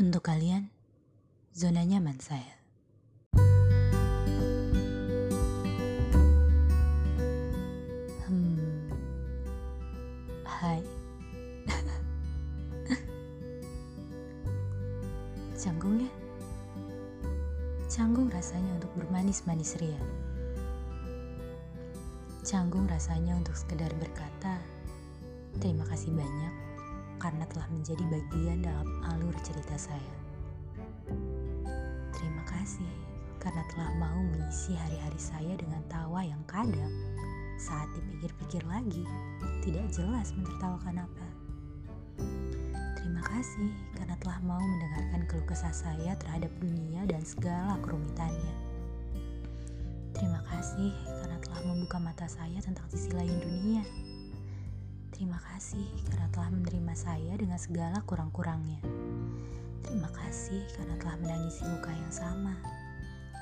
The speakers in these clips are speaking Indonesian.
Untuk kalian, zona nyaman saya. Hmm. Hai. Canggung ya? Canggung rasanya untuk bermanis-manis ria. Canggung rasanya untuk sekedar berkata, terima kasih banyak karena telah menjadi bagian dalam alur cerita saya. Terima kasih karena telah mau mengisi hari-hari saya dengan tawa yang kadang saat dipikir-pikir lagi tidak jelas mentertawakan apa. Terima kasih karena telah mau mendengarkan keluh kesah saya terhadap dunia dan segala kerumitannya. Terima kasih karena telah membuka mata saya tentang sisi lain dunia. Terima kasih karena telah menerima saya dengan segala kurang-kurangnya. Terima kasih karena telah menangisi luka yang sama.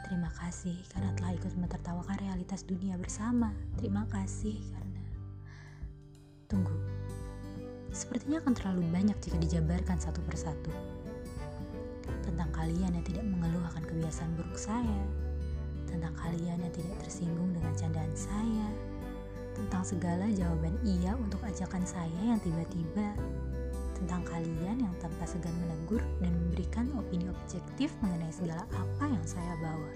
Terima kasih karena telah ikut mentertawakan realitas dunia bersama. Terima kasih karena... Tunggu. Sepertinya akan terlalu banyak jika dijabarkan satu persatu. Tentang kalian yang tidak mengeluh akan kebiasaan buruk saya. Tentang kalian yang tidak tersinggung dengan candaan saya. Tentang segala jawaban iya untuk ajakan saya yang tiba-tiba tentang kalian yang tanpa segan menegur dan memberikan opini objektif mengenai segala apa yang saya bawa.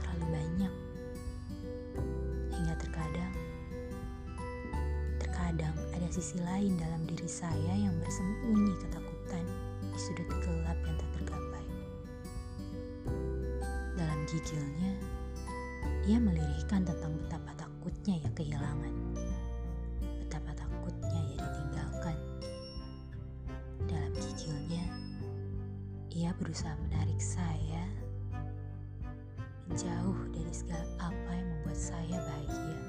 Terlalu banyak. Hingga terkadang terkadang ada sisi lain dalam diri saya yang bersembunyi ketakutan di sudut gelap yang tak tergapai. Dalam gigilnya, ia melirihkan tentang betapa takutnya ia kehilangan. Betapa takutnya ia ditinggalkan. Dalam gigilnya, ia berusaha menarik saya menjauh dari segala apa yang membuat saya bahagia.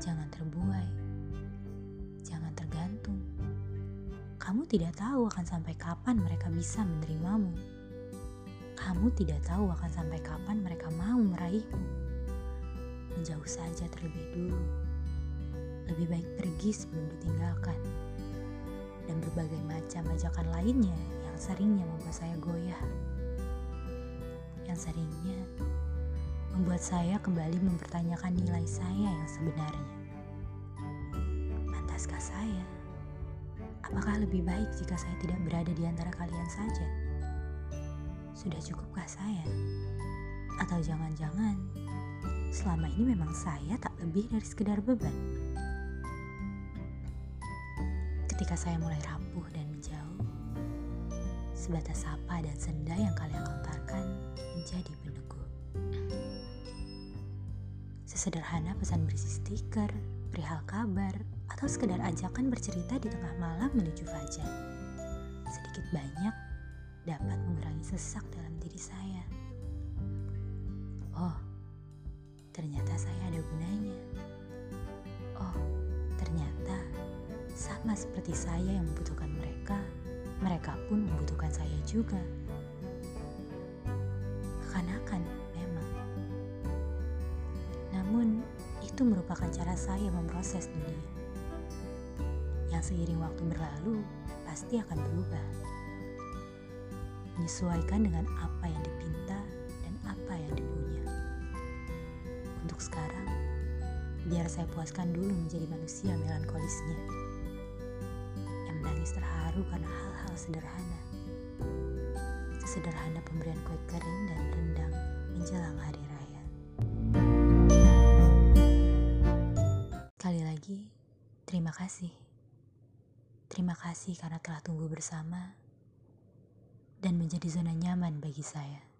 Jangan terbuai, jangan tergantung. Kamu tidak tahu akan sampai kapan mereka bisa menerimamu. Kamu tidak tahu akan sampai kapan mereka mau meraihmu. Menjauh saja terlebih dulu. Lebih baik pergi sebelum ditinggalkan. Dan berbagai macam ajakan lainnya yang seringnya membuat saya goyah. Yang seringnya membuat saya kembali mempertanyakan nilai saya yang sebenarnya. Pantaskah saya? Apakah lebih baik jika saya tidak berada di antara kalian saja? Sudah cukupkah saya? Atau jangan-jangan selama ini memang saya tak lebih dari sekedar beban? Ketika saya mulai rapuh dan menjauh, sebatas sapa dan senda yang kalian lontarkan menjadi peneguh. Sesederhana pesan berisi stiker, perihal kabar, atau sekedar ajakan bercerita di tengah malam menuju fajar. Sedikit banyak dapat mengurangi sesak dalam diri saya. Oh, ternyata saya ada gunanya. Oh, ternyata sama seperti saya yang membutuhkan mereka, mereka pun membutuhkan saya juga. Kekanakan memang. Namun, itu merupakan cara saya memproses dunia. Yang seiring waktu berlalu, pasti akan berubah menyesuaikan dengan apa yang dipinta dan apa yang dipunya. Untuk sekarang, biar saya puaskan dulu menjadi manusia melankolisnya yang menangis terharu karena hal-hal sederhana. Sesederhana pemberian kue kering dan rendang menjelang hari raya. Sekali lagi, terima kasih. Terima kasih karena telah tunggu bersama dan menjadi zona nyaman bagi saya.